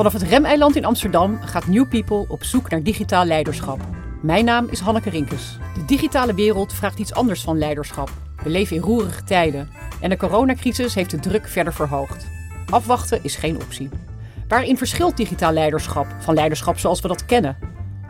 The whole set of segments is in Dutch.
Vanaf het Remeiland in Amsterdam gaat New People op zoek naar digitaal leiderschap. Mijn naam is Hanneke Rinkes. De digitale wereld vraagt iets anders van leiderschap. We leven in roerige tijden en de coronacrisis heeft de druk verder verhoogd. Afwachten is geen optie. Waarin verschilt digitaal leiderschap van leiderschap zoals we dat kennen?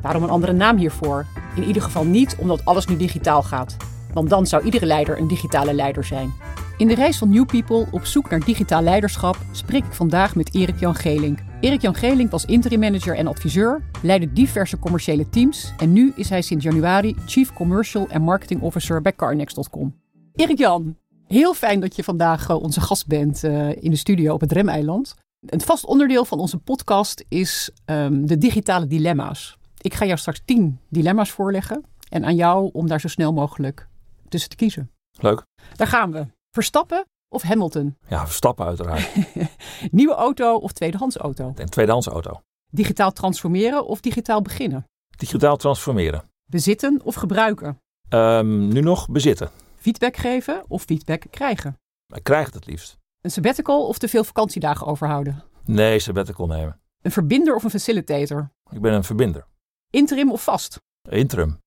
Waarom een andere naam hiervoor? In ieder geval niet omdat alles nu digitaal gaat. Want dan zou iedere leider een digitale leider zijn. In de reis van New People op zoek naar digitaal leiderschap spreek ik vandaag met Erik Jan Gelink. Erik Jan Gelink was interim manager en adviseur, leidde diverse commerciële teams en nu is hij sinds januari Chief Commercial and Marketing Officer bij Carnext.com. Erik Jan, heel fijn dat je vandaag eh, onze gast bent eh, in de studio op het Remeiland. Een vast onderdeel van onze podcast is um, de digitale dilemma's. Ik ga jou straks tien dilemma's voorleggen en aan jou om daar zo snel mogelijk tussen te kiezen. Leuk. Daar gaan we. Verstappen of Hamilton? Ja, Verstappen uiteraard. Nieuwe auto of tweedehands auto? Een tweedehands auto. Digitaal transformeren of digitaal beginnen? Digitaal transformeren. Bezitten of gebruiken? Um, nu nog bezitten. Feedback geven of feedback krijgen? Ik krijg het het liefst. Een sabbatical of te veel vakantiedagen overhouden? Nee, sabbatical nemen. Een verbinder of een facilitator? Ik ben een verbinder. Interim of vast? Interim.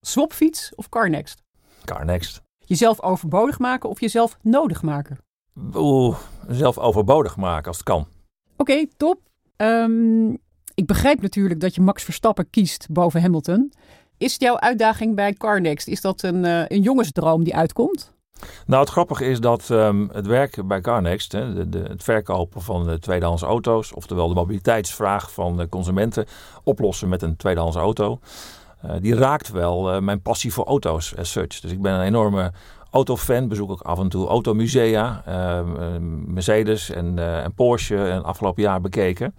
Swapfiets of CarNext? CarNext. Jezelf overbodig maken of jezelf nodig maken? Oeh, zelf overbodig maken als het kan. Oké, okay, top. Um, ik begrijp natuurlijk dat je Max Verstappen kiest boven Hamilton. Is jouw uitdaging bij CarNext, is dat een, uh, een jongensdroom die uitkomt? Nou, het grappige is dat um, het werk bij CarNext, hè, de, de, het verkopen van de tweedehands auto's, oftewel de mobiliteitsvraag van de consumenten, oplossen met een tweedehands auto. Uh, die raakt wel uh, mijn passie voor auto's as such. Dus ik ben een enorme autofan, bezoek ook af en toe automusea, uh, Mercedes en, en Porsche en afgelopen jaar bekeken.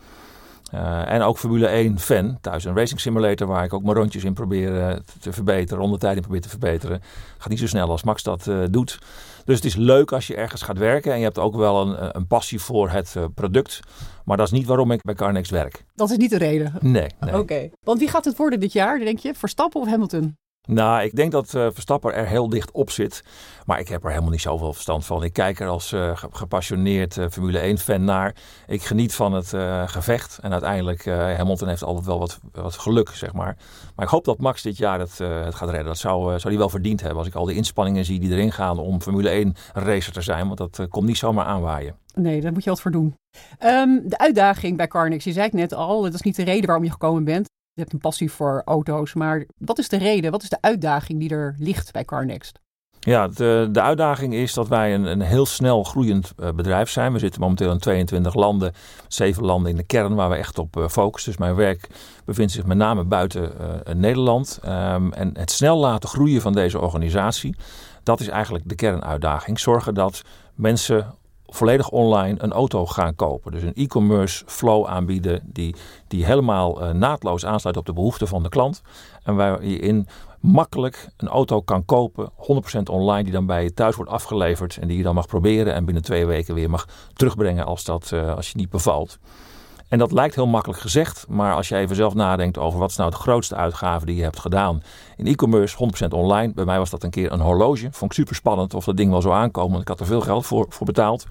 En ook Formule 1 fan. Thuis een racing simulator waar ik ook mijn rondjes in probeer te verbeteren. Rondetijd probeer te verbeteren. Gaat niet zo snel als Max dat doet. Dus het is leuk als je ergens gaat werken. En je hebt ook wel een, een passie voor het product. Maar dat is niet waarom ik bij Carnext werk. Dat is niet de reden? Nee. nee. Oké. Okay. Want wie gaat het worden dit jaar, denk je? Verstappen of Hamilton? Nou, ik denk dat uh, Verstappen er heel dicht op zit. Maar ik heb er helemaal niet zoveel verstand van. Ik kijk er als uh, gepassioneerd uh, Formule 1-fan naar. Ik geniet van het gevecht. En uiteindelijk, Hamilton heeft altijd wel wat, wat geluk, zeg maar. Maar ik hoop dat Max dit jaar het, het gaat redden. Dat zou, zou hij wel verdiend hebben. Als ik al die inspanningen zie die erin gaan om Formule 1-racer te zijn. Want dat komt niet zomaar aanwaaien. Nee, daar moet je wat voor doen. Um, de uitdaging bij Carnix, je zei het net al, dat is niet de reden waarom je gekomen bent. Je hebt een passie voor auto's, maar wat is de reden, wat is de uitdaging die er ligt bij CarNext? Ja, de, de uitdaging is dat wij een, een heel snel groeiend uh, bedrijf zijn. We zitten momenteel in 22 landen, 7 landen in de kern waar we echt op uh, focussen. Dus mijn werk bevindt zich met name buiten uh, Nederland. Um, en het snel laten groeien van deze organisatie, dat is eigenlijk de kernuitdaging. Zorgen dat mensen volledig online een auto gaan kopen. Dus een e-commerce flow aanbieden die, die helemaal uh, naadloos aansluit op de behoeften van de klant. En waar je in makkelijk een auto kan kopen, 100% online, die dan bij je thuis wordt afgeleverd en die je dan mag proberen en binnen twee weken weer mag terugbrengen als, dat, uh, als je niet bevalt. En dat lijkt heel makkelijk gezegd, maar als je even zelf nadenkt over wat is nou de grootste uitgave die je hebt gedaan in e-commerce, 100% online. Bij mij was dat een keer een horloge. Vond ik super spannend of dat ding wel zou aankomen, want ik had er veel geld voor, voor betaald.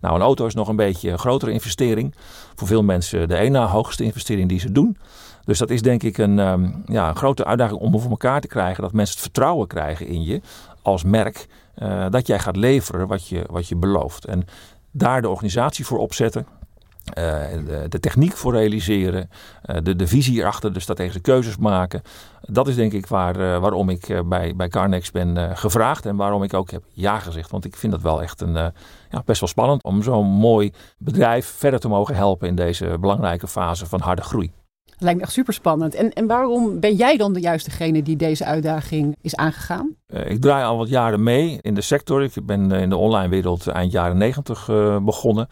Nou, een auto is nog een beetje een grotere investering. Voor veel mensen de ene hoogste investering die ze doen. Dus dat is denk ik een, um, ja, een grote uitdaging om voor elkaar te krijgen. Dat mensen het vertrouwen krijgen in je als merk. Uh, dat jij gaat leveren wat je, wat je belooft. En daar de organisatie voor opzetten. Uh, de, de, techniek voor realiseren, uh, de, de visie erachter, de strategische keuzes maken. Dat is denk ik waar, uh, waarom ik bij, bij Carnex ben gevraagd en waarom ik ook heb ja gezegd. Want ik vind dat wel echt een, ja, best wel spannend om zo'n mooi bedrijf verder te mogen helpen in deze belangrijke fase van harde groei. Dat lijkt me echt super spannend. En, en waarom ben jij dan de juiste die deze uitdaging is aangegaan? ik draai al wat jaren mee in de sector. Ik ben in de online wereld eind jaren negentig begonnen.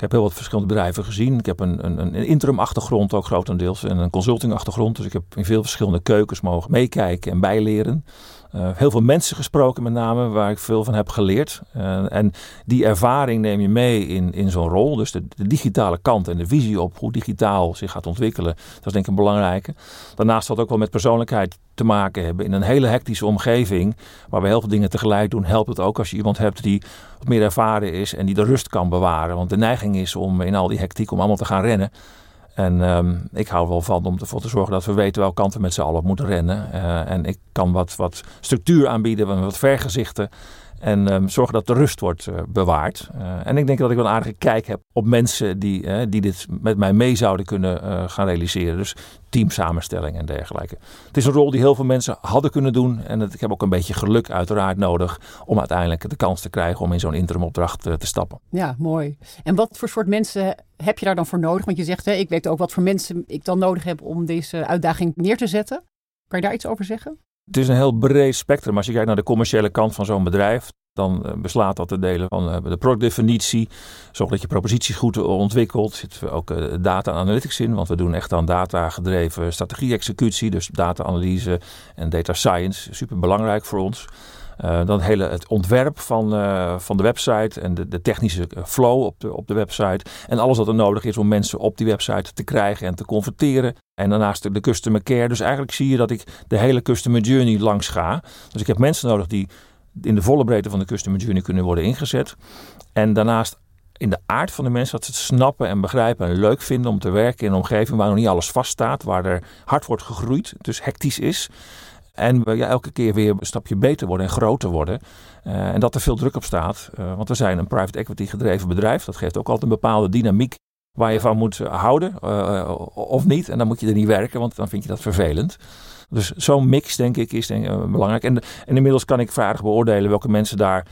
Ik heb heel wat verschillende bedrijven gezien. Ik heb een, een, een interim achtergrond ook grotendeels en een consulting achtergrond. Dus ik heb in veel verschillende keukens mogen meekijken en bijleren. Heel veel mensen gesproken met name, waar ik veel van heb geleerd. en die ervaring neem je mee in, in zo'n rol. Dus de, de, digitale kant en de visie op hoe digitaal zich gaat ontwikkelen. Dat is denk ik een belangrijke. Daarnaast zal het ook wel met persoonlijkheid te maken hebben. In een hele hectische omgeving, waar we heel veel dingen tegelijk doen, helpt het ook als je iemand hebt die wat meer ervaren is en die de rust kan bewaren. Want de neiging is om in al die hectiek om allemaal te gaan rennen. En ehm, ik hou wel van om ervoor te zorgen dat we weten welke kant we met z'n allen moeten rennen. Uh, en ik kan wat, wat structuur aanbieden, wat vergezichten. En um, zorgen dat de rust wordt uh, bewaard. Uh, en ik denk dat ik wel een aardige kijk heb op mensen die, die dit met mij mee zouden kunnen gaan realiseren. Dus teamsamenstelling en dergelijke. Het is een rol die heel veel mensen hadden kunnen doen. En ik heb ook een beetje geluk uiteraard nodig om uiteindelijk de kans te krijgen om in zo'n interimopdracht te stappen. Ja, mooi. En wat voor soort mensen heb je daar dan voor nodig? Want je zegt, hè, ik weet ook wat voor mensen ik dan nodig heb om deze uitdaging neer te zetten. Kan je daar iets over zeggen? Het is een heel breed spectrum. Als je kijkt naar de commerciële kant van zo'n bedrijf, dan eh, beslaat dat de delen van eh, de productdefinitie. Zorg dat je proposities goed ontwikkelt. Zit ook eh, data analytics in, want we doen echt aan data gedreven strategie-executie. Dus data-analyse en data science. Super belangrijk voor ons. Uh, dan hele het ontwerp van, uh, van de website en de, de, technische flow op de, op de website. En alles wat er nodig is om mensen op die website te krijgen en te converteren. En daarnaast de customer care. Dus eigenlijk zie je dat ik de hele customer journey langs ga. Dus ik heb mensen nodig die in de volle breedte van de customer journey kunnen worden ingezet. En daarnaast in de aard van de mensen dat ze het snappen en begrijpen en leuk vinden om te werken in een omgeving waar nog niet alles vaststaat, waar er hard wordt gegroeid, dus hectisch is. En we ja, elke keer weer een stapje beter worden en groter worden. Uh, en dat er veel druk op staat. Uh, want we zijn een private equity gedreven bedrijf. Dat geeft ook altijd een bepaalde dynamiek waar je van moet houden uh, of niet. En dan moet je er niet werken, want dan vind je dat vervelend. Dus zo'n mix, denk ik, is denk ik, belangrijk. En, en, inmiddels kan ik vaardig beoordelen welke mensen daar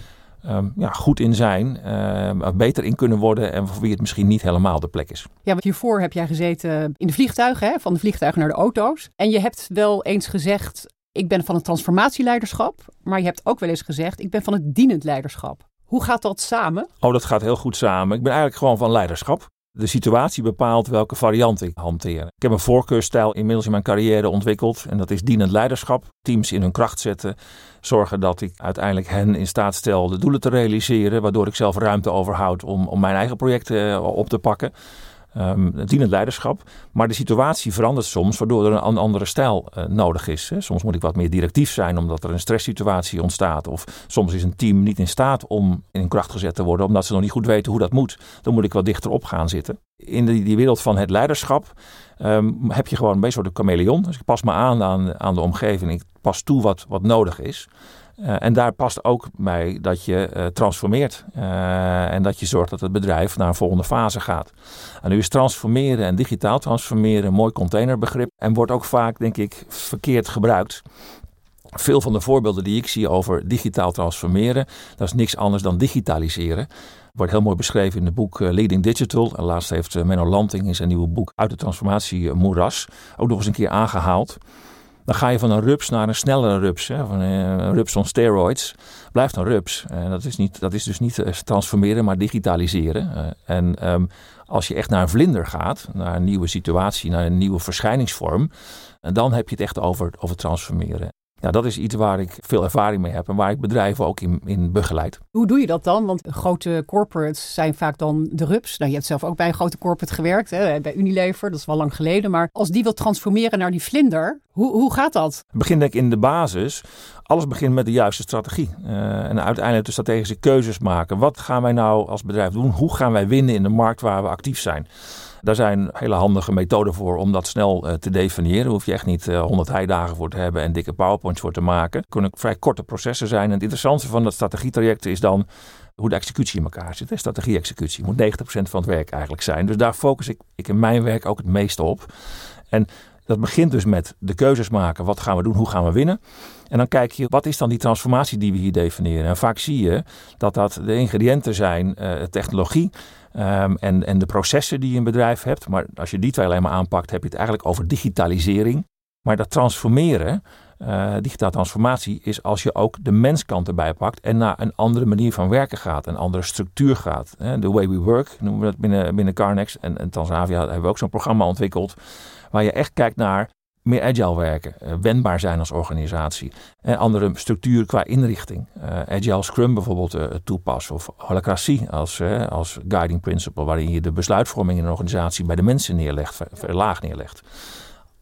um, ja, goed in zijn, uh, beter in kunnen worden en voor wie het misschien niet helemaal de plek is. Ja, want hiervoor heb jij gezeten in de vliegtuigen, hè? van de vliegtuigen naar de auto's. En je hebt wel eens gezegd, ik ben van het transformatieleiderschap, maar je hebt ook wel eens gezegd, ik ben van het dienend leiderschap. Hoe gaat dat samen? Oh, dat gaat heel goed samen. Ik ben eigenlijk gewoon van leiderschap. De situatie bepaalt welke variant ik hanteer. Ik heb een voorkeurstijl inmiddels in mijn carrière ontwikkeld. En dat is dienend leiderschap. Teams in hun kracht zetten. Zorgen dat ik uiteindelijk hen in staat stel de doelen te realiseren. Waardoor ik zelf ruimte overhoud om, om mijn eigen projecten eh, op te pakken um, dienend leiderschap. Maar de situatie verandert soms, waardoor er een andere stijl uh, nodig is. Hè. Soms moet ik wat meer directief zijn, omdat er een stresssituatie ontstaat. Of soms is een team niet in staat om in kracht gezet te worden, omdat ze nog niet goed weten hoe dat moet. Dan moet ik wat dichter op gaan zitten. In die, die wereld van het leiderschap um, heb je gewoon een beetje de chameleon. Dus ik pas me aan, aan aan de omgeving. Ik pas toe wat, wat nodig is. Uh, en daar past ook bij dat je uh, transformeert uh, en dat je zorgt dat het bedrijf naar een volgende fase gaat. En nu is transformeren en digitaal transformeren een mooi containerbegrip en wordt ook vaak, denk ik, verkeerd gebruikt. Veel van de voorbeelden die ik zie over digitaal transformeren, dat is niks anders dan digitaliseren. Wordt heel mooi beschreven in het boek Leading Digital. En laatst heeft Menno Lanting in zijn nieuwe boek Uit de Transformatie Moeras ook nog eens een keer aangehaald. Dan ga je van een rups naar een snellere rups. Hè, van eh, een rups on steroids. Blijft een rups. En dat, is niet, dat is dus niet eh, transformeren, maar digitaliseren. Eh, en um, als je echt naar een vlinder gaat, naar een nieuwe situatie, naar een nieuwe verschijningsvorm. dan heb je het echt over, over transformeren. Ja, dat is iets waar ik veel ervaring mee heb en waar ik bedrijven ook in, in begeleid. Hoe doe je dat dan? Want grote corporates zijn vaak dan de rups. Nou, je hebt zelf ook bij een grote corporate gewerkt, hè, bij Unilever, dat is wel lang geleden. Maar als die wil transformeren naar die vlinder, hoe, hoe gaat dat? Het begint denk ik in de basis. Alles begint met de juiste strategie. Uh, en uiteindelijk de strategische keuzes maken. Wat gaan wij nou als bedrijf doen? Hoe gaan wij winnen in de markt waar we actief zijn? Daar zijn hele handige methoden voor om dat snel uh, te definiëren. Hoef je echt niet uh, 100 heidagen voor te hebben en dikke powerpoints voor te maken. Het kunnen vrij korte processen zijn. En het interessante van dat strategietraject is dan hoe de executie in elkaar zit. Strategie-executie moet 90% van het werk eigenlijk zijn. Dus daar focus ik, ik in mijn werk ook het meeste op. En dat begint dus met de keuzes maken. Wat gaan we doen? Hoe gaan we winnen? En dan kijk je, wat is dan die transformatie die we hier definiëren? En vaak zie je dat dat de ingrediënten zijn, uh, technologie, Um, en, en de processen die je in bedrijf hebt. Maar als je die twee alleen maar aanpakt, heb je het eigenlijk over digitalisering. Maar dat transformeren, uh, digitale transformatie, is als je ook de menskant erbij pakt en naar een andere manier van werken gaat, een andere structuur gaat. The way we work noemen we dat binnen, binnen Carnex. En, en Transavia hebben we ook zo'n programma ontwikkeld, waar je echt kijkt naar meer agile werken, uh, wendbaar zijn als organisatie. En andere structuur qua inrichting. Uh, agile Scrum bijvoorbeeld uh, toepassen of holacracy als, als guiding principle, waarin je de besluitvorming in een organisatie bij de mensen neerlegt, laag neerlegt.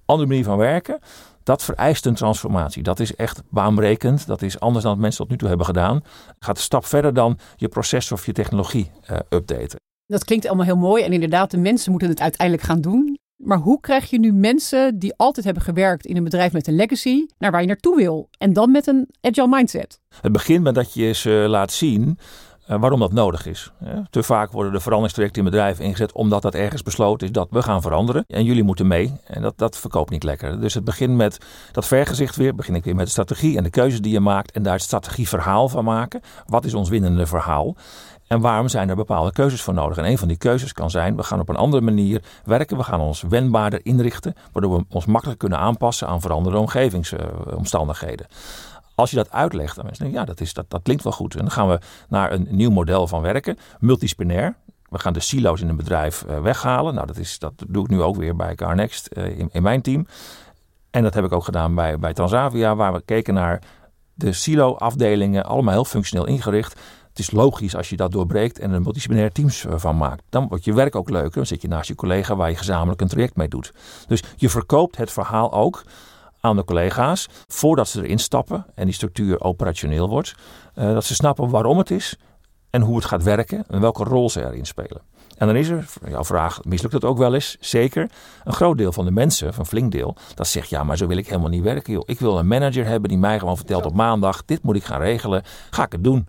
Andere manier van werken, dat vereist een transformatie. Dat is echt baanbrekend. Dat is anders dan wat mensen tot nu toe hebben gedaan. Gaat een stap verder dan je proces of je technologie updaten. Dat klinkt allemaal heel mooi en inderdaad, de mensen moeten het uiteindelijk gaan doen. Maar hoe krijg je nu mensen die altijd hebben gewerkt in een bedrijf met een legacy naar waar je naartoe wil? En dan met een agile mindset? Het begint met dat je ze laat zien uh, waarom dat nodig is. Te vaak worden de veranderingstrajecten in bedrijven ingezet omdat dat ergens besloten is dat we gaan veranderen. En jullie moeten mee. En dat, dat verkoopt niet lekker. Dus het begint met dat vergezicht weer. Begin ik weer met de strategie en de keuzes die je maakt. En daar het strategieverhaal van maken. Wat is ons winnende verhaal? En waarom zijn er bepaalde keuzes voor nodig? En een van die keuzes kan zijn: we gaan op een andere manier werken. We gaan ons wendbaarder inrichten, waardoor we ons makkelijk kunnen aanpassen aan veranderende omgevingsomstandigheden. Als je dat uitlegt, dan mensen denken, ja, dat, is, dat, dat klinkt wel goed. En dan gaan we naar een nieuw model van werken, multispenair. We gaan de silo's in een bedrijf uh, weghalen. Nou, dat, is, dat doe ik nu ook weer bij CarNext uh, in, in mijn team. En dat heb ik ook gedaan bij, bij Transavia, waar we keken naar de silo-afdelingen, allemaal heel functioneel ingericht. Het is logisch als je dat doorbreekt en er multidisciplinaire teams eh, van maakt. Dan wordt je werk ook leuker. Dan zit je naast je collega waar je gezamenlijk een traject mee doet. Dus je verkoopt het verhaal ook aan de collega's voordat ze erin stappen en die structuur operationeel wordt. Uh, dat ze snappen waarom het is en hoe het gaat werken en welke rol ze erin spelen. En dan is er, jouw vraag, mislukt dat ook wel eens? Zeker. Een groot deel van de mensen, van flink deel, dat zegt ja, maar zo wil ik helemaal niet werken. Joh. Ik wil een manager hebben die mij gewoon vertelt op maandag, dit moet ik gaan regelen, ga ik het doen.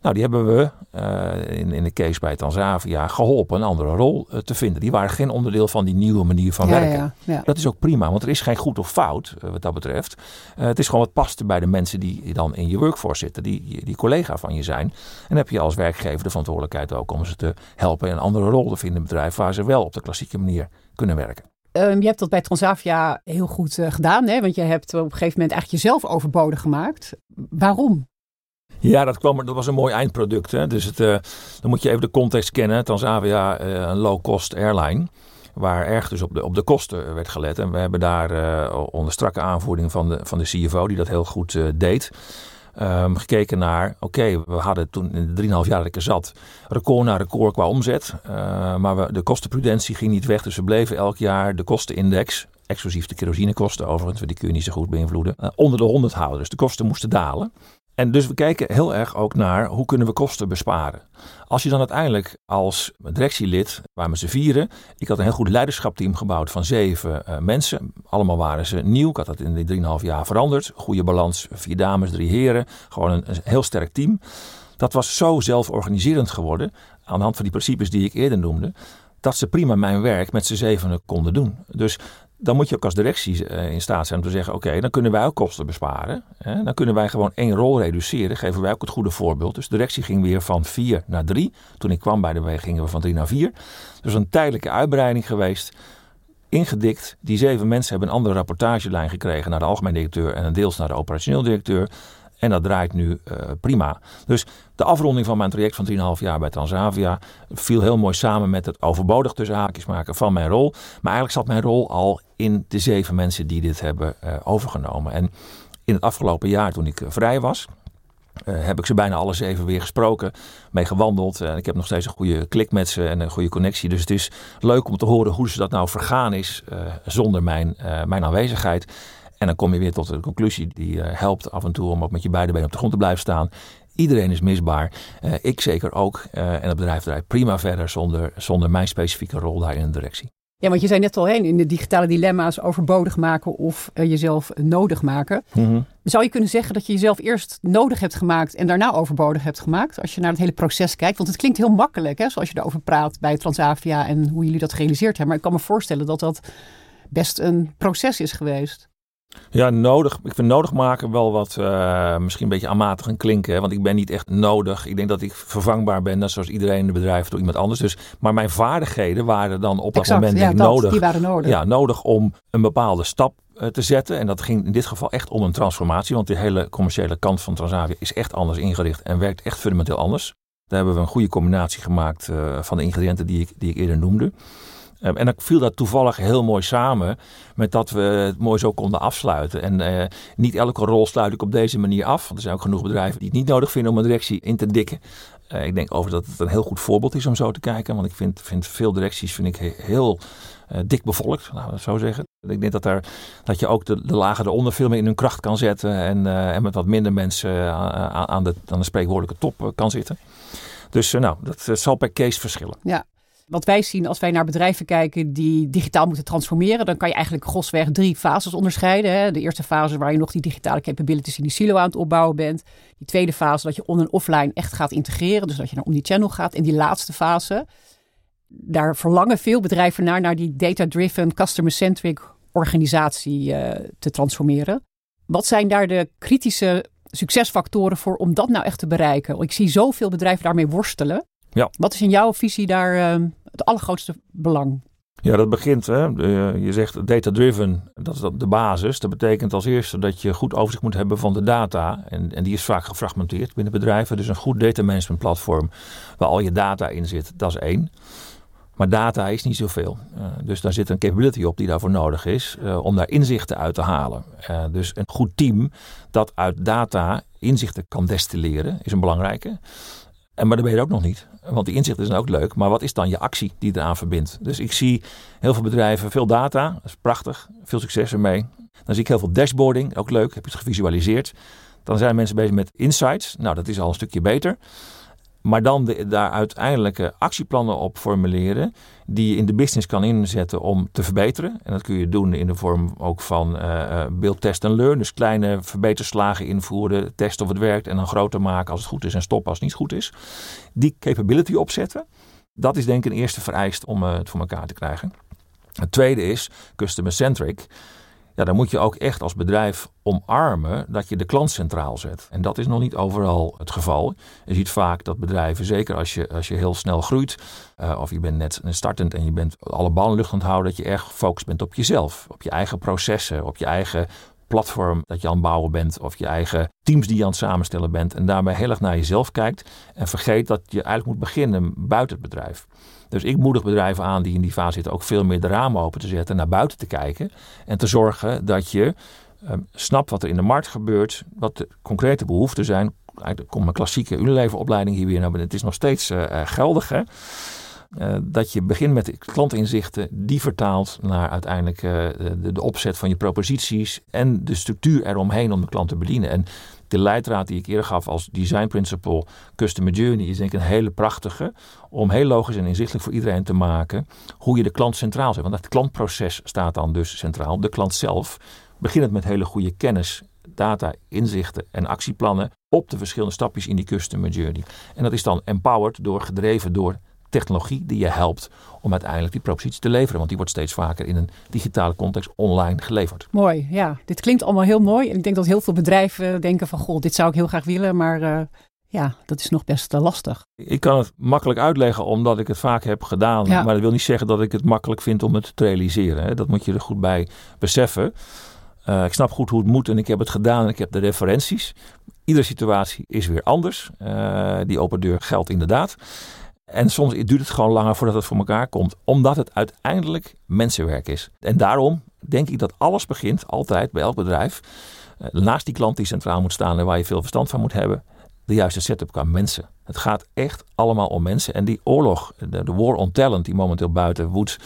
Nou, die hebben we uh, in, in de case bij Tanzavia geholpen een andere rol uh, te vinden. Die waren geen onderdeel van die nieuwe manier van ja, werken. Ja, ja. Dat is ook prima, want er is geen goed of fout uh, wat dat betreft. het is gewoon wat past bij de mensen die dan in je workforce zitten, die, die collega van je zijn. En heb je als werkgever de verantwoordelijkheid ook om ze te helpen een andere rol te vinden in het bedrijf waar ze wel op de klassieke manier kunnen werken. Um, je hebt dat bij Transavia heel goed gedaan, hè? want je hebt op een gegeven moment eigenlijk jezelf overbodig gemaakt. Waarom? Ja, dat, kwam, dat was een mooi eindproduct. Hè? Dus het, uh, dan moet je even de context kennen. Transavia, uh, een low-cost airline. Waar erg dus op de, op de kosten werd gelet. En we hebben daar uh, onder strakke aanvoering van de, van de CFO, die dat heel goed deed. Um, gekeken naar, oké, we hadden toen in de 3,5 jaar dat ik er zat, record na record qua omzet. maar we, de kostenprudentie ging niet weg, dus we bleven elk jaar de kostenindex, exclusief de kerosinekosten overigens, die kun je niet zo goed beïnvloeden, onder de 100 houden. Dus de kosten moesten dalen. En dus we kijken heel erg ook naar hoe kunnen we kosten besparen. Als je dan uiteindelijk als directielid, waar we ze vieren, ik had een heel goed leiderschapteam gebouwd van zeven uh, mensen. Allemaal waren ze nieuw. Ik had dat in die 3,5 jaar veranderd. Goede balans, vier dames, drie heren. Gewoon een, een heel sterk team. Dat was zo zelforganiserend geworden, aan de hand van die principes die ik eerder noemde, dat ze prima mijn werk met z'n zevenen konden doen. Dus dan moet je ook als directie eh, in staat zijn om te zeggen: oké, dan kunnen wij ook kosten besparen. Hè? Dan kunnen wij gewoon één rol reduceren. Geven wij ook het goede voorbeeld. Dus de directie ging weer van vier naar drie. Toen ik kwam bij de W gingen we van drie naar vier. Dus een tijdelijke uitbreiding geweest. Ingedikt. Die zeven mensen hebben een andere rapportagelijn gekregen naar de algemeen directeur en een deels naar de operationeel directeur. En dat draait nu uh, prima. Dus de afronding van mijn traject van 3,5 jaar bij Transavia viel heel mooi samen met het overbodig tussen haakjes maken van mijn rol. Maar eigenlijk zat mijn rol al in de zeven mensen die dit hebben uh, overgenomen. En in het afgelopen jaar, toen ik uh, vrij was, heb ik ze bijna alle zeven weer gesproken, mee gewandeld. En ik heb nog steeds een goede klik met ze en een goede connectie. Dus het is leuk om te horen hoe ze dat nou vergaan is zonder mijn, mijn aanwezigheid. En dan kom je weer tot de conclusie die uh, helpt af en toe om ook met je beide benen op de grond te blijven staan. Iedereen is misbaar. Uh, ik zeker ook. Uh, en het bedrijf draait prima verder zonder, zonder mijn specifieke rol daar in de directie. Ja, want je zei net al heen in de digitale dilemma's overbodig maken of jezelf nodig maken. Mm -hmm. Zou je kunnen zeggen dat je jezelf eerst nodig hebt gemaakt en daarna overbodig hebt gemaakt? Als je naar het hele proces kijkt. Want het klinkt heel makkelijk hè, zoals je erover praat bij Transavia en hoe jullie dat gerealiseerd hebben. Maar ik kan me voorstellen dat dat best een proces is geweest. Ja, nodig. Ik vind nodig maken wel wat uh, misschien een beetje aanmatigend klinken. Want ik ben niet echt nodig. Ik denk dat ik vervangbaar ben, net zoals iedereen in het bedrijf door iemand anders. Dus, maar mijn vaardigheden waren dan op exact, dat moment ja, dat, nodig. Die waren nodig. Ja, nodig om een bepaalde stap uh, te zetten. En dat ging in dit geval echt om een transformatie. Want de hele commerciële kant van Transavia is echt anders ingericht en werkt echt fundamenteel anders. Daar hebben we een goede combinatie gemaakt uh, van de ingrediënten die ik, die ik eerder noemde. Ehm, en dan viel dat toevallig heel mooi samen met dat we het mooi zo konden afsluiten. En uh, niet elke rol sluit ik op deze manier af. Want er zijn ook genoeg bedrijven die het niet nodig vinden om een directie in te dikken. Uh, ik denk over dat het een heel goed voorbeeld is om zo te kijken. Want ik vind, vind veel directies vind ik heel uh, dik bevolkt, laten we het zo zeggen. Ik denk dat, er, dat je ook de, de lagen eronder veel meer in hun kracht kan zetten. En, en met wat minder mensen aan, aan, de, aan de spreekwoordelijke top kan zitten. Dus nou, dat zal per case verschillen. Ja, wat wij zien als wij naar bedrijven kijken die digitaal moeten transformeren, dan kan je eigenlijk grosweg drie fases onderscheiden. Hè. De eerste fase waar je nog die digitale capabilities in die silo aan het opbouwen bent. Die tweede fase dat je on- en offline echt gaat integreren, dus dat je naar omnichannel gaat. En die laatste fase, daar verlangen veel bedrijven naar, naar die data-driven, customer-centric organisatie uh, te transformeren. Wat zijn daar de kritische succesfactoren voor om dat nou echt te bereiken? Ik zie zoveel bedrijven daarmee worstelen. Ja. Wat is in jouw visie daar uh, het allergrootste belang? Ja, dat begint, hè, je zegt data-driven, dat is de basis. Dat betekent als eerste dat je goed overzicht moet hebben van de data. En, en die is vaak gefragmenteerd binnen bedrijven. Dus een goed data management platform waar al je data in zit, dat is één. Maar data is niet zoveel. Uh, dus daar zit een capability op die daarvoor nodig is uh, om daar inzichten uit te halen. Dus een goed team dat uit data inzichten kan destilleren is een belangrijke. En maar dat ben je ook nog niet. Want die inzichten zijn ook leuk. Maar wat is dan je actie die eraan verbindt? Dus ik zie heel veel bedrijven, veel data. Dat is prachtig. Veel succes ermee. Dan zie ik heel veel dashboarding. Ook leuk. Heb je het gevisualiseerd. Dan zijn mensen bezig met insights. Nou, dat is al een stukje beter. Maar dan de, daar uiteindelijke actieplannen op formuleren. Die je in de business kan inzetten om te verbeteren. En dat kun je doen in de vorm ook van uh, build, test en learn. Dus kleine verbeterslagen invoeren. Testen of het werkt. En dan groter maken als het goed is. En stoppen als het niet goed is. Die capability opzetten. Dat is denk ik een eerste vereist om uh, het voor elkaar te krijgen. Het tweede is customer centric ja, dan moet je ook echt als bedrijf omarmen dat je de klant centraal zet. En dat is nog niet overal het geval. Je ziet vaak dat bedrijven, zeker als je, als je heel snel groeit, uh, of je bent net startend en je bent alle ballen lucht aan houden, dat je erg gefocust bent op jezelf, op je eigen processen, op je eigen platform dat je aan het bouwen bent of je eigen teams die je aan het samenstellen bent en daarbij heel erg naar jezelf kijkt en vergeet dat je eigenlijk moet beginnen buiten het bedrijf. Dus ik moedig bedrijven aan die in die fase zitten ook veel meer de ramen open te zetten, naar buiten te kijken en te zorgen dat je um, snapt wat er in de markt gebeurt, wat de concrete behoeften zijn. Eigenlijk komt mijn klassieke Unilever-opleiding hier weer naar beneden. Het is nog steeds uh, geldig, hè? Uh, dat je begint met klantinzichten, die vertaalt naar uiteindelijk uh, de, de, opzet van je proposities en de structuur eromheen om de klant te bedienen. En de leidraad die ik eerder gaf als design principle customer journey is denk ik een hele prachtige om heel logisch en inzichtelijk voor iedereen te maken hoe je de klant centraal zet. Want het klantproces staat dan dus centraal. De klant zelf begint met hele goede kennis, data, inzichten en actieplannen op de verschillende stapjes in die customer journey. En dat is dan empowered door, gedreven door technologie die je helpt om uiteindelijk die propositie te leveren. Want die wordt steeds vaker in een digitale context online geleverd. Mooi, ja. Dit klinkt allemaal heel mooi. En ik denk dat heel veel bedrijven denken van, goh, dit zou ik heel graag willen, maar uh, ja, dat is nog best uh, lastig. Ik kan het makkelijk uitleggen omdat ik het vaak heb gedaan. Ja. Maar dat wil niet zeggen dat ik het makkelijk vind om het te realiseren. Hè. Dat moet je er goed bij beseffen. Uh, ik snap goed hoe het moet en ik heb het gedaan en ik heb de referenties. Iedere situatie is weer anders. die open deur geldt inderdaad. En soms duurt het gewoon langer voordat het voor elkaar komt, omdat het uiteindelijk mensenwerk is. En daarom denk ik dat alles begint altijd bij elk bedrijf. Naast die klant die centraal moet staan en waar je veel verstand van moet hebben, de juiste setup qua mensen. Het gaat echt allemaal om mensen. En die oorlog, de, de war on talent die momenteel buiten woedt,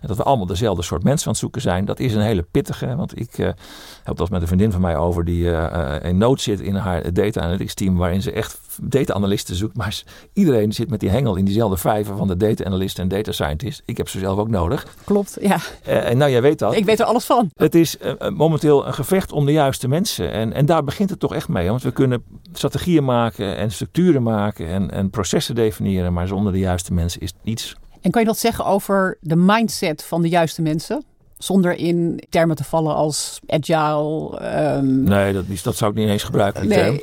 en dat we allemaal dezelfde soort mensen aan het zoeken zijn, dat is een hele pittige. Want ik uh, heb het als met een vriendin van mij over die uh, in nood zit in haar data analytics team, waarin ze echt data analisten zoekt. Maar iedereen zit met die hengel in diezelfde vijver van de data analyst en data scientist. Ik heb ze zelf ook nodig. Klopt, ja. en nou, jij weet dat. Ik weet er alles van. Het is momenteel een gevecht om de juiste mensen. En, en daar begint het toch echt mee. Want we kunnen strategieën maken en structuren maken en, en processen definiëren. Maar zonder de juiste mensen is niets. En kan je dat zeggen over de mindset van de juiste mensen? Zonder in termen te vallen als agile. Um... Nee, dat, dat zou ik niet eens gebruiken, die nee. term.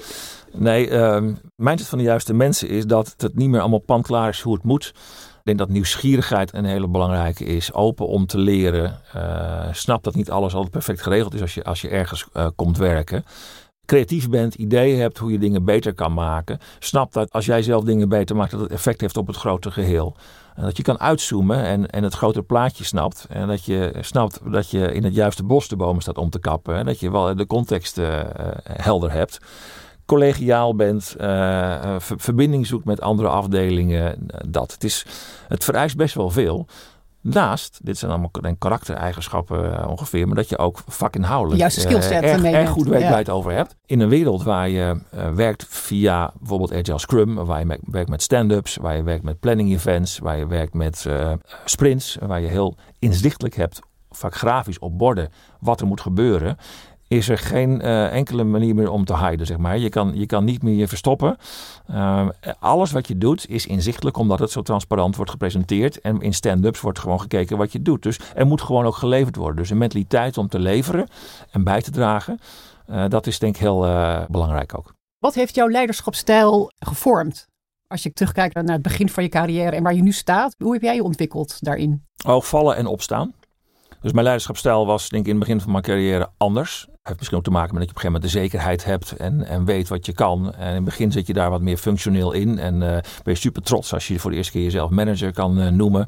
Nee, um, mindset van de juiste mensen is dat het niet meer allemaal pandklaar is hoe het moet. Ik denk dat nieuwsgierigheid een hele belangrijke is. Open om te leren. Uh, snap dat niet alles altijd perfect geregeld is als je, als je ergens uh, komt werken. Creatief bent, ideeën hebt hoe je dingen beter kan maken. Snap dat als jij zelf dingen beter maakt, dat het effect heeft op het grote geheel. En dat je kan uitzoomen en, en het grotere plaatje snapt. En dat je snapt dat je in het juiste bos de bomen staat om te kappen. En dat je wel de context uh, helder hebt collegiaal bent, uh, verbinding zoekt met andere afdelingen. Dat. Het, is, het vereist best wel veel. Naast, dit zijn allemaal karaktereigenschappen uh, ongeveer, maar dat je ook vakinhoudelijk Juist skillset uh, erg, erg goed weet waar je het over hebt. In een wereld waar je uh, werkt via bijvoorbeeld Agile Scrum, waar je werkt met stand-ups, waar je werkt met planning events, waar je werkt met sprints, waar je heel inzichtelijk hebt, vaak grafisch op borden, wat er moet gebeuren is er geen uh, enkele manier meer om te hiden, zeg maar. Je kan, je kan niet meer je verstoppen. Uh, alles wat je doet is inzichtelijk, omdat het zo transparant wordt gepresenteerd. En in stand-ups wordt gewoon gekeken wat je doet. Dus er moet gewoon ook geleverd worden. Dus een mentaliteit om te leveren en bij te dragen, uh, dat is denk ik heel belangrijk ook. Wat heeft jouw leiderschapsstijl gevormd? Als je terugkijkt naar het begin van je carrière en waar je nu staat, hoe heb jij je ontwikkeld daarin? Oh, vallen en opstaan. Dus mijn leiderschapsstijl was denk ik in het begin van mijn carrière anders heeft misschien ook te maken met dat je op een gegeven moment de zekerheid hebt en, en weet wat je kan. En in het begin zit je daar wat meer functioneel in. En uh, ben je super trots als je voor de eerste keer jezelf manager kan uh, noemen.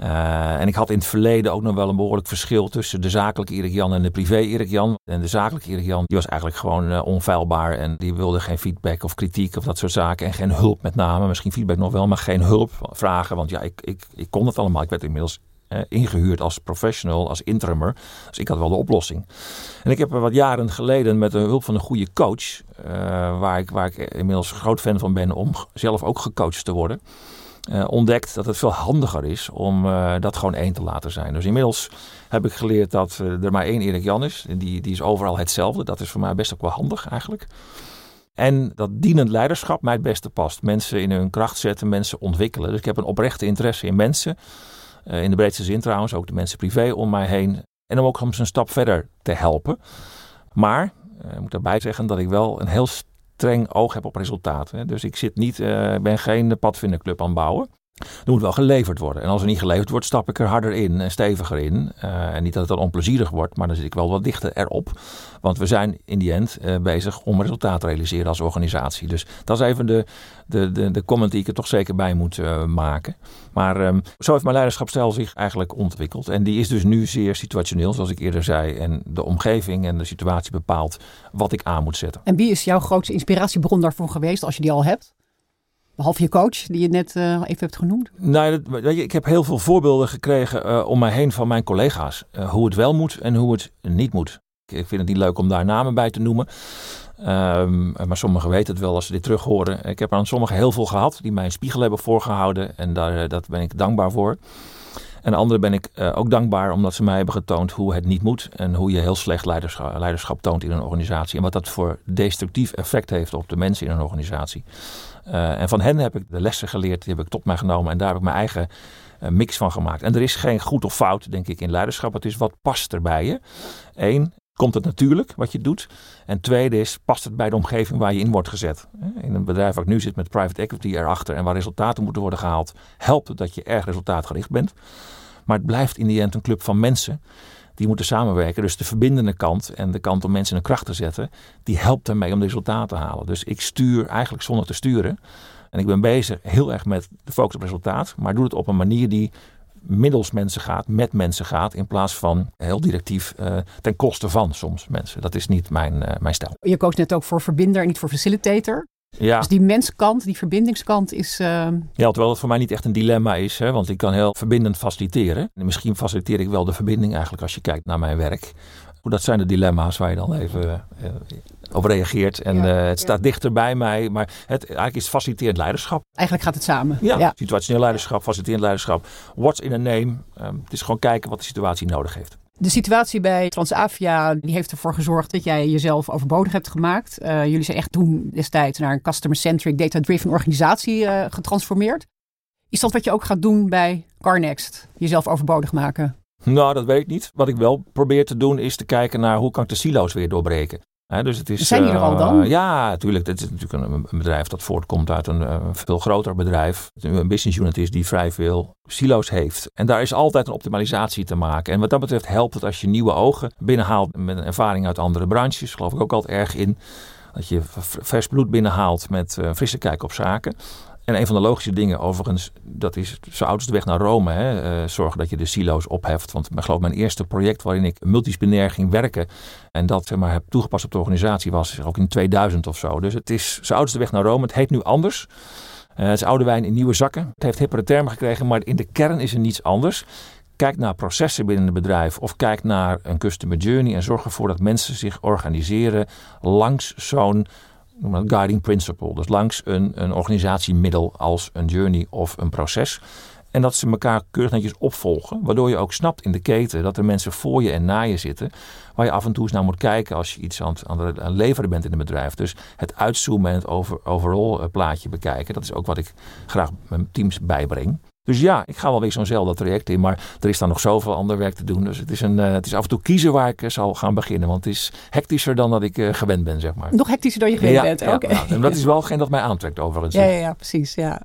Uh, en ik had in het verleden ook nog wel een behoorlijk verschil tussen de zakelijke Erik Jan en de privé Erik Jan. En de zakelijke Erik Jan die was eigenlijk gewoon onfeilbaar en die wilde geen feedback of kritiek of dat soort zaken. En geen hulp met name. Misschien feedback nog wel, maar geen hulp vragen. Want ja, ik, ik, ik kon het allemaal. Ik werd inmiddels eh, ingehuurd als professional, als interimmer. Dus ik had wel de oplossing. En ik heb wat jaren geleden met de hulp van een goede coach, uh, waar, ik, waar ik inmiddels groot fan van ben om zelf ook gecoacht te worden. Uh, ontdekt dat het veel handiger is om dat gewoon één te laten zijn. Dus inmiddels heb ik geleerd dat er maar één Erik Jan is. Die, die is overal hetzelfde. Dat is voor mij best ook wel handig eigenlijk. En dat dienend leiderschap mij het beste past. Mensen in hun kracht zetten, mensen ontwikkelen. Dus ik heb een oprechte interesse in mensen. Uh, in de breedste zin trouwens, ook de mensen privé om mij heen. En om ook soms een stap verder te helpen. Maar, uh, ik moet daarbij zeggen dat ik wel een heel streng oog heb op resultaten. Dus ik zit niet, uh, ben geen padvinderclub aan het bouwen. Er moet wel geleverd worden. En als er niet geleverd wordt, stap ik er harder in en steviger in. Uh, en niet dat het dan onplezierig wordt, maar dan zit ik wel wat dichter erop. Want we zijn in die end uh, bezig om resultaat te realiseren als organisatie. Dus dat is even de, de, de, de comment die ik er toch zeker bij moet uh, maken. Maar um, zo heeft mijn leiderschapsstijl zich eigenlijk ontwikkeld. En die is dus nu zeer situationeel, zoals ik eerder zei. En de omgeving en de situatie bepaalt wat ik aan moet zetten. En wie is jouw grootste inspiratiebron daarvoor geweest, als je die al hebt? Behalve je coach, die je net uh, even hebt genoemd? Nou, dat, weet je, ik heb heel veel voorbeelden gekregen uh, om mij heen van mijn collega's. Uh, hoe het wel moet en hoe het niet moet. Ik, vind het niet leuk om daar namen bij te noemen. Um, maar sommigen weten het wel als ze dit terug horen. Ik heb aan sommigen heel veel gehad die mij een spiegel hebben voorgehouden. En daar dat ben ik dankbaar voor. En anderen ben ik uh, ook dankbaar omdat ze mij hebben getoond hoe het niet moet. En hoe je heel slecht leiderschap, toont in een organisatie. En wat dat voor destructief effect heeft op de mensen in een organisatie. Uh, en van hen heb ik de lessen geleerd, die heb ik tot mij genomen. En daar heb ik mijn eigen uh, mix van gemaakt. En er is geen goed of fout, denk ik, in leiderschap. Het is wat past er bij je. Eén, komt het natuurlijk wat je doet? En tweede is, past het bij de omgeving waar je in wordt gezet? In een bedrijf waar ik nu zit met private equity erachter en waar resultaten moeten worden gehaald, helpt het dat je erg resultaatgericht bent. Maar het blijft in die end een club van mensen die moeten samenwerken. Dus de verbindende kant en de kant om mensen in de kracht te zetten, die helpt ermee om de resultaten te halen. Dus ik stuur eigenlijk zonder te sturen. En ik ben bezig heel erg met de focus op resultaat, maar doe het op een manier die middels mensen gaat, met mensen gaat, in plaats van heel directief uh, ten koste van soms mensen. Dat is niet mijn, uh, mijn stijl. Je koos net ook voor verbinder en niet voor facilitator. Ja. Dus die menskant, die verbindingskant is. Uh... Ja, terwijl het voor mij niet echt een dilemma is, hè, want ik kan heel verbindend faciliteren. En misschien faciliteer ik wel de verbinding eigenlijk als je kijkt naar mijn werk. Dat zijn de dilemma's waar je dan even uh, op reageert. En ja, uh, het staat dichter bij mij. Maar het, eigenlijk is faciliterend leiderschap. Eigenlijk gaat het samen. Ja, ja. situationeel leiderschap, faciliterend leiderschap. What's in a name? Um, het is gewoon kijken wat de situatie nodig heeft. De situatie bij Transavia die heeft ervoor gezorgd dat jij jezelf overbodig hebt gemaakt. Uh, jullie zijn echt toen destijds naar een customer-centric, data-driven organisatie uh, getransformeerd. Is dat wat je ook gaat doen bij CarNext? Jezelf overbodig maken? Nou, dat weet ik niet. Wat ik wel probeer te doen is te kijken naar hoe kan ik de silo's weer doorbreken. dus het is, Zijn die er al dan? ja, natuurlijk. Het is natuurlijk een, een, bedrijf dat voortkomt uit een veel groter bedrijf. Een business unit is die vrij veel silo's heeft. En daar is altijd een optimalisatie te maken. En wat dat betreft helpt het als je nieuwe ogen binnenhaalt met een ervaring uit andere branches. Geloof ik ook altijd erg in. Dat je vers bloed binnenhaalt met uh, frisse kijk op zaken. En een van de logische dingen overigens, dat is zo oud als de weg naar Rome. Hè, uh, zorgen dat je de silo's opheft. Want ik geloof mijn eerste project waarin ik multidisciplinair ging werken. En dat zeg maar, heb toegepast op de organisatie was ook in 2000 of zo. Dus het is zo oud als de weg naar Rome. Het heet nu anders. Uh, het is oude wijn in nieuwe zakken. Het heeft hippere termen gekregen, maar in de kern is er niets anders. Kijk naar processen binnen het bedrijf of kijk naar een customer journey en zorg ervoor dat mensen zich organiseren langs zo'n guiding principle. Dus langs een, een organisatiemiddel als een journey of een proces. En dat ze elkaar keurig netjes opvolgen. Waardoor je ook snapt in de keten dat er mensen voor je en na je zitten. Waar je af en toe eens naar moet kijken als je iets aan het, aan het leveren bent in een bedrijf. Dus het uitzoomen en het over, overall eh, plaatje bekijken. Dat is ook wat ik graag mijn teams bijbreng. Dus ja, ik ga wel weer zo'nzelfde traject in. Maar er is dan nog zoveel ander werk te doen. Dus het is, een, uh, het is af en toe kiezen waar ik uh, zal gaan beginnen. Want het is hectischer dan dat ik uh, gewend ben, zeg maar. Nog hectischer dan je gewend ja, bent? Ja, Oké. ja, en dat is wel geen dat mij aantrekt overigens. Ja, ja, ja precies. Ja.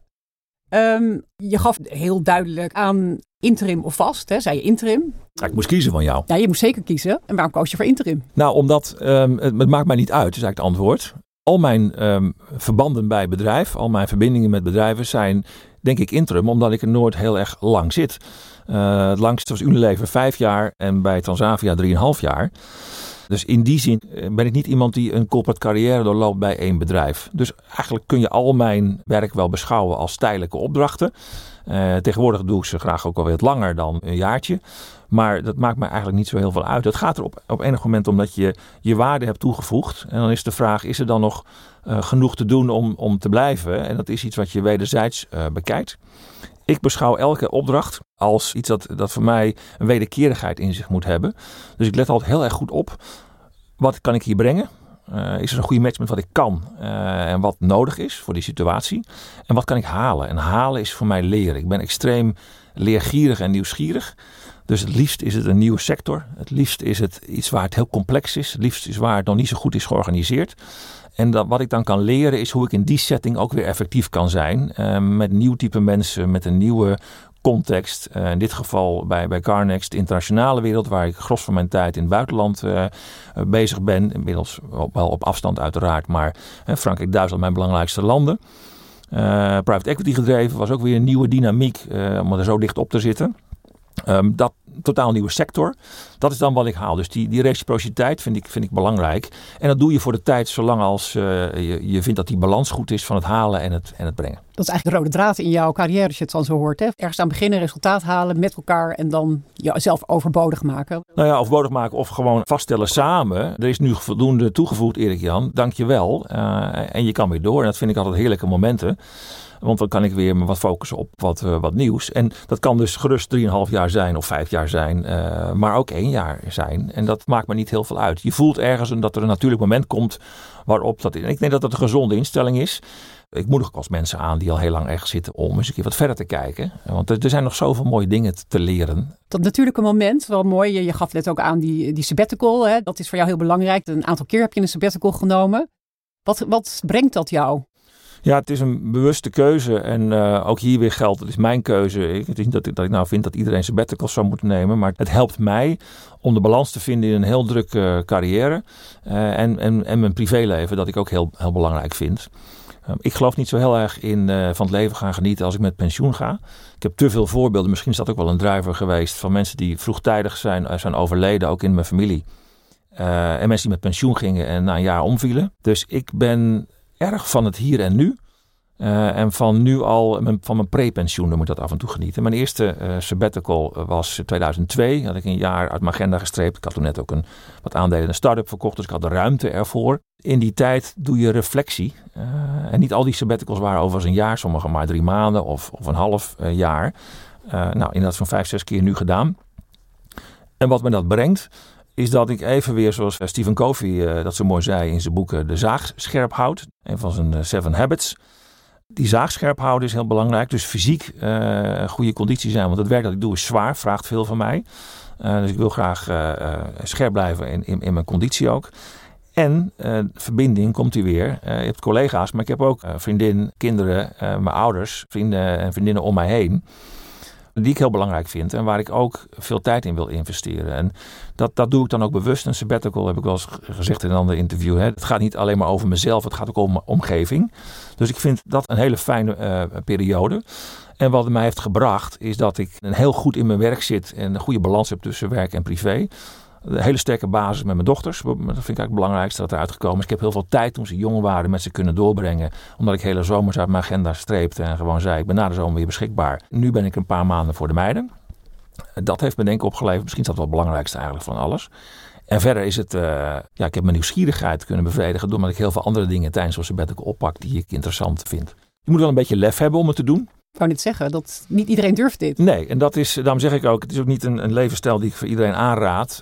Um, je gaf heel duidelijk aan interim of vast. Hè? Zei je interim? Ja, ik moest kiezen van jou. Ja, je moest zeker kiezen. En waarom koos je voor interim? Nou, omdat um, het, het, maakt mij niet uit, is eigenlijk het antwoord. Al mijn um, verbanden bij bedrijf, al mijn verbindingen met bedrijven zijn denk ik interim, omdat ik er nooit heel erg lang zit. Uh, het langste was Unilever vijf jaar en bij Transavia drieënhalf jaar. Dus in die zin ben ik niet iemand die een corporate carrière doorloopt bij één bedrijf. Dus eigenlijk kun je al mijn werk wel beschouwen als tijdelijke opdrachten. Uh, tegenwoordig doe ik ze graag ook wel wat langer dan een jaartje. Maar dat maakt me eigenlijk niet zo heel veel uit. Het gaat er op, op enig moment om dat je je waarde hebt toegevoegd. En dan is de vraag, is er dan nog uh, genoeg te doen om, om te blijven? En dat is iets wat je wederzijds uh, bekijkt. Ik beschouw elke opdracht als iets dat, dat voor mij een wederkerigheid in zich moet hebben. Dus ik let altijd heel erg goed op. Wat kan ik hier brengen? Uh, is er een goede match met wat ik kan uh, en wat nodig is voor die situatie? En wat kan ik halen? En halen is voor mij leren. Ik ben extreem leergierig en nieuwsgierig. Dus het liefst is het een nieuwe sector. Het liefst is het iets waar het heel complex is. Het liefst is waar het nog niet zo goed is georganiseerd. En wat ik dan kan leren is hoe ik in die setting ook weer effectief kan zijn. Uh, met nieuw type mensen, met een nieuwe context. Uh, in dit geval bij, bij Carnex, de internationale wereld, waar ik gros van mijn tijd in het buitenland uh, bezig ben. Inmiddels wel op afstand uiteraard, maar Frankrijk, Duitsland mijn belangrijkste landen. private equity gedreven was ook weer een nieuwe dynamiek om er zo dicht op te zitten. Um, dat totaal nieuwe sector. Dat is dan wat ik haal. Dus die, die reciprociteit vind ik, vind ik belangrijk. En dat doe je voor de tijd zolang als uh, je, je vindt dat die balans goed is van het halen en het, en het brengen. Dat is eigenlijk de rode draad in jouw carrière, als je het dan zo hoort. Hè? Ergens aan beginnen, resultaat halen met elkaar en dan jezelf overbodig maken. Nou ja, overbodig maken of gewoon vaststellen samen. Er is nu voldoende toegevoegd, Erik Jan. Dank je wel. Uh, en je kan weer door. En dat vind ik altijd heerlijke momenten. Want dan kan ik weer me wat focussen op wat, uh, wat nieuws. En dat kan dus gerust 3,5 jaar zijn of 5 jaar zijn. Uh, maar ook één jaar zijn. En dat maakt me niet heel veel uit. Je voelt ergens dat er een natuurlijk moment komt waarop dat... Ik denk dat dat een gezonde instelling is. Ik moedig ook als mensen aan die al heel lang ergens zitten om eens een keer wat verder te kijken. Want er, er zijn nog zoveel mooie dingen te leren. Dat natuurlijke moment, wel mooi. Je, je gaf net ook aan die, die sabbatical. Hè? Dat is voor jou heel belangrijk. Een aantal keer heb je een sabbatical genomen. Wat, wat brengt dat jou? Ja, het is een bewuste keuze. En uh, ook hier weer geldt, het is mijn keuze. Ik, niet dat ik, dat ik nou vind dat iedereen sabbaticals zou moeten nemen. Maar het helpt mij om de balans te vinden in een heel drukke uh, carrière. Uh, en, en, en mijn privéleven, dat ik ook heel, heel belangrijk vind. ik geloof niet zo heel erg in van het leven gaan genieten als ik met pensioen ga. Ik heb te veel voorbeelden. Misschien is dat ook wel een driver geweest van mensen die vroegtijdig zijn, zijn overleden, ook in mijn familie. en mensen die met pensioen gingen en na een jaar omvielen. Dus ik ben erg van het hier en nu. Uh, en van nu al, van mijn prepensioen, moet ik dat af en toe genieten. Mijn eerste uh, sabbatical was 2002. Had ik een jaar uit mijn agenda gestreept. Ik had toen net ook een, wat aandelen in een start-up verkocht, dus ik had de ruimte ervoor. In die tijd doe je reflectie. En niet al die sabbaticals waren overigens een jaar, sommige maar drie maanden of, of een half jaar. nou, inderdaad zo'n vijf, zes keer nu gedaan. En wat me dat brengt, is dat ik even weer, zoals Stephen Covey uh, dat zo mooi zei in zijn boeken, de zaag scherp houd. Een van zijn Seven Habits. Die zaag scherp houden is heel belangrijk. Dus fysiek goede conditie zijn. Want het werk dat ik doe is zwaar, vraagt veel van mij. dus ik wil graag scherp blijven in, in, in, mijn conditie ook. En verbinding komt hij weer. Je hebt collega's, maar ik heb ook vriendin, kinderen, mijn ouders, vrienden en vriendinnen om mij heen. Die ik heel belangrijk vind en waar ik ook veel tijd in wil investeren. En dat, dat doe ik dan ook bewust. Een sabbatical heb ik wel eens gezegd in een ander interview. Hè. Het gaat niet alleen maar over mezelf, het gaat ook om mijn omgeving. Dus ik vind dat een hele fijne periode. En wat mij heeft gebracht, is dat ik heel goed in mijn werk zit en een goede balans heb tussen werk en privé. Een hele sterke basis met mijn dochters. Dat vind ik eigenlijk het belangrijkste dat eruit gekomen is. Ik heb heel veel tijd toen ze jong waren met ze kunnen doorbrengen. Omdat ik hele zomers uit mijn agenda streepte en gewoon zei: ik ben na de zomer weer beschikbaar. Nu ben ik een paar maanden voor de meiden. Dat heeft me denk ik opgeleverd. Misschien is dat wel het belangrijkste eigenlijk van alles. En verder is het, uh, ja, ik heb mijn nieuwsgierigheid kunnen bevredigen. Doordat ik heel veel andere dingen tijdens zo'n sabbatical oppak die ik interessant vind. Je moet wel een beetje lef hebben om het te doen. Ik wou niet zeggen, dat niet iedereen durft dit. Nee, en dat is, daarom zeg ik ook, het is ook niet een, een levensstijl die ik voor iedereen aanraad.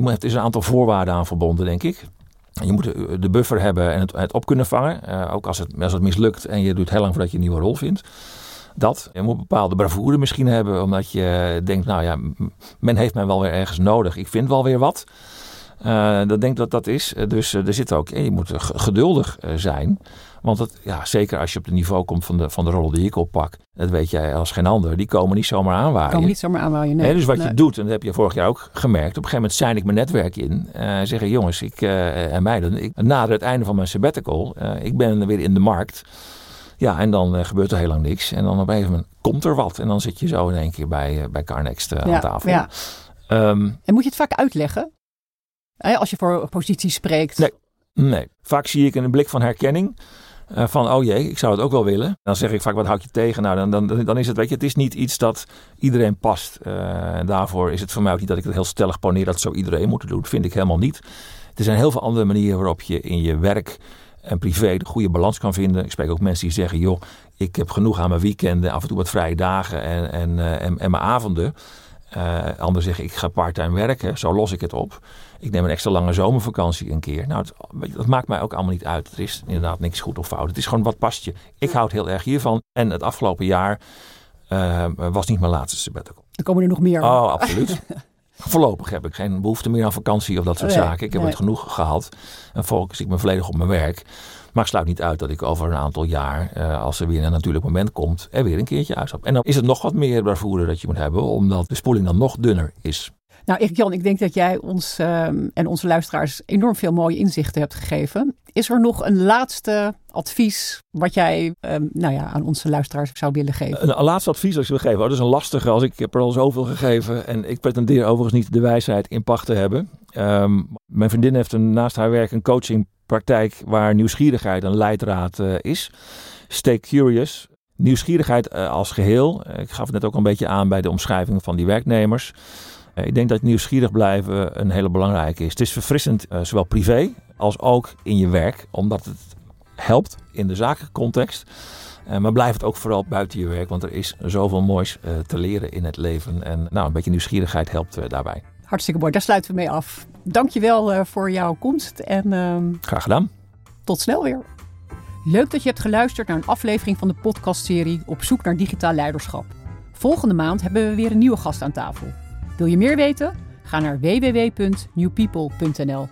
Moet, het is een aantal voorwaarden aan verbonden, denk ik. Je moet de buffer hebben en het, het op kunnen vangen. Uh, ook als het, als het mislukt en je doet heel lang voordat je een nieuwe rol vindt. Dat. Je moet bepaalde bravoure misschien hebben, omdat je denkt, nou ja, men heeft mij wel weer ergens nodig. Ik vind wel weer wat. Dat denk dat dat is. Dus er zit ook, je moet geduldig zijn. Want het, ja, zeker als je op het niveau komt van de, van de rollen die ik oppak, dat weet jij als geen ander, die komen niet zomaar aanwaaien. Komen niet zomaar aanwaaien, nee. dus wat je doet, en dat heb je vorig jaar ook gemerkt, op een gegeven moment zijn ik mijn netwerk in. Uh, zeggen jongens ik, uh, en meiden, ik, nader het einde van mijn sabbatical, uh, ik ben weer in de markt. Ja, en dan gebeurt er heel lang niks. En dan op een gegeven moment komt er wat. En dan zit je zo in één keer bij, bij Carnext ja, aan tafel. Ja. Um, en moet je het vaak uitleggen? Als je voor posities spreekt? Nee, nee. Vaak zie ik een blik van herkenning. Uh, van, oh jee, ik zou het ook wel willen. Dan zeg ik vaak, wat houd je tegen? Nou, dan, dan, dan is het, weet je, het is niet iets dat iedereen past. En daarvoor is het voor mij ook niet dat ik het heel stellig poneer dat zo iedereen moet doen. Dat vind ik helemaal niet. Er zijn heel veel andere manieren waarop je in je werk en privé de goede balans kan vinden. Ik spreek ook mensen die zeggen, joh, ik heb genoeg aan mijn weekenden, af en toe wat vrije dagen en, en, uh, en, mijn avonden. Anderen zeggen ik ga parttime werken, zo los ik het op. Ik neem een extra lange zomervakantie een keer. Nou, het, dat maakt mij ook allemaal niet uit. Er is inderdaad niks goed of fout. Het is gewoon wat past je. Ik houd heel erg hiervan. En het afgelopen jaar uh, was niet mijn laatste sabbatical. Er komen er nog meer. Oh, absoluut. Voorlopig heb ik geen behoefte meer aan vakantie of dat soort zaken. Ik heb het genoeg gehad. En focus ik me volledig op mijn werk. Maar ik sluit niet uit dat ik over een aantal jaar, uh, als er weer een natuurlijk moment komt, er weer een keertje uitstap. En dan is het nog wat meer bravoure dat je moet hebben, omdat de spoeling dan nog dunner is. Nou, Erik Jan, ik denk dat jij ons um, en onze luisteraars enorm veel mooie inzichten hebt gegeven. Is er nog een laatste advies wat jij um, nou ja, aan onze luisteraars zou willen geven? Een, laatste advies dat ik wil geven. Dat is een lastige, als ik heb er al zoveel gegeven. En ik pretendeer overigens niet de wijsheid in pacht te hebben. Um, mijn vriendin heeft naast haar werk een coachingpraktijk waar nieuwsgierigheid een leidraad uh, is. Stay curious. Nieuwsgierigheid uh, als geheel. Uh, ik gaf het net ook een beetje aan bij de omschrijving van die werknemers. Ik denk dat nieuwsgierig blijven een hele belangrijke is. Het is verfrissend, uh, zowel privé als ook in je werk, omdat het helpt in de zakelijke Uh, maar blijf het ook vooral buiten je werk, want er is zoveel moois te leren in het leven. En nou, een beetje nieuwsgierigheid helpt daarbij. Hartstikke mooi, daar sluiten we mee af. Dankjewel voor jouw komst. En, ehm, Graag gedaan. Tot snel weer. Leuk dat je hebt geluisterd naar een aflevering van de podcastserie Op zoek naar digitaal leiderschap. Volgende maand hebben we weer een nieuwe gast aan tafel. Wil je meer weten? Ga naar www.newpeople.nl.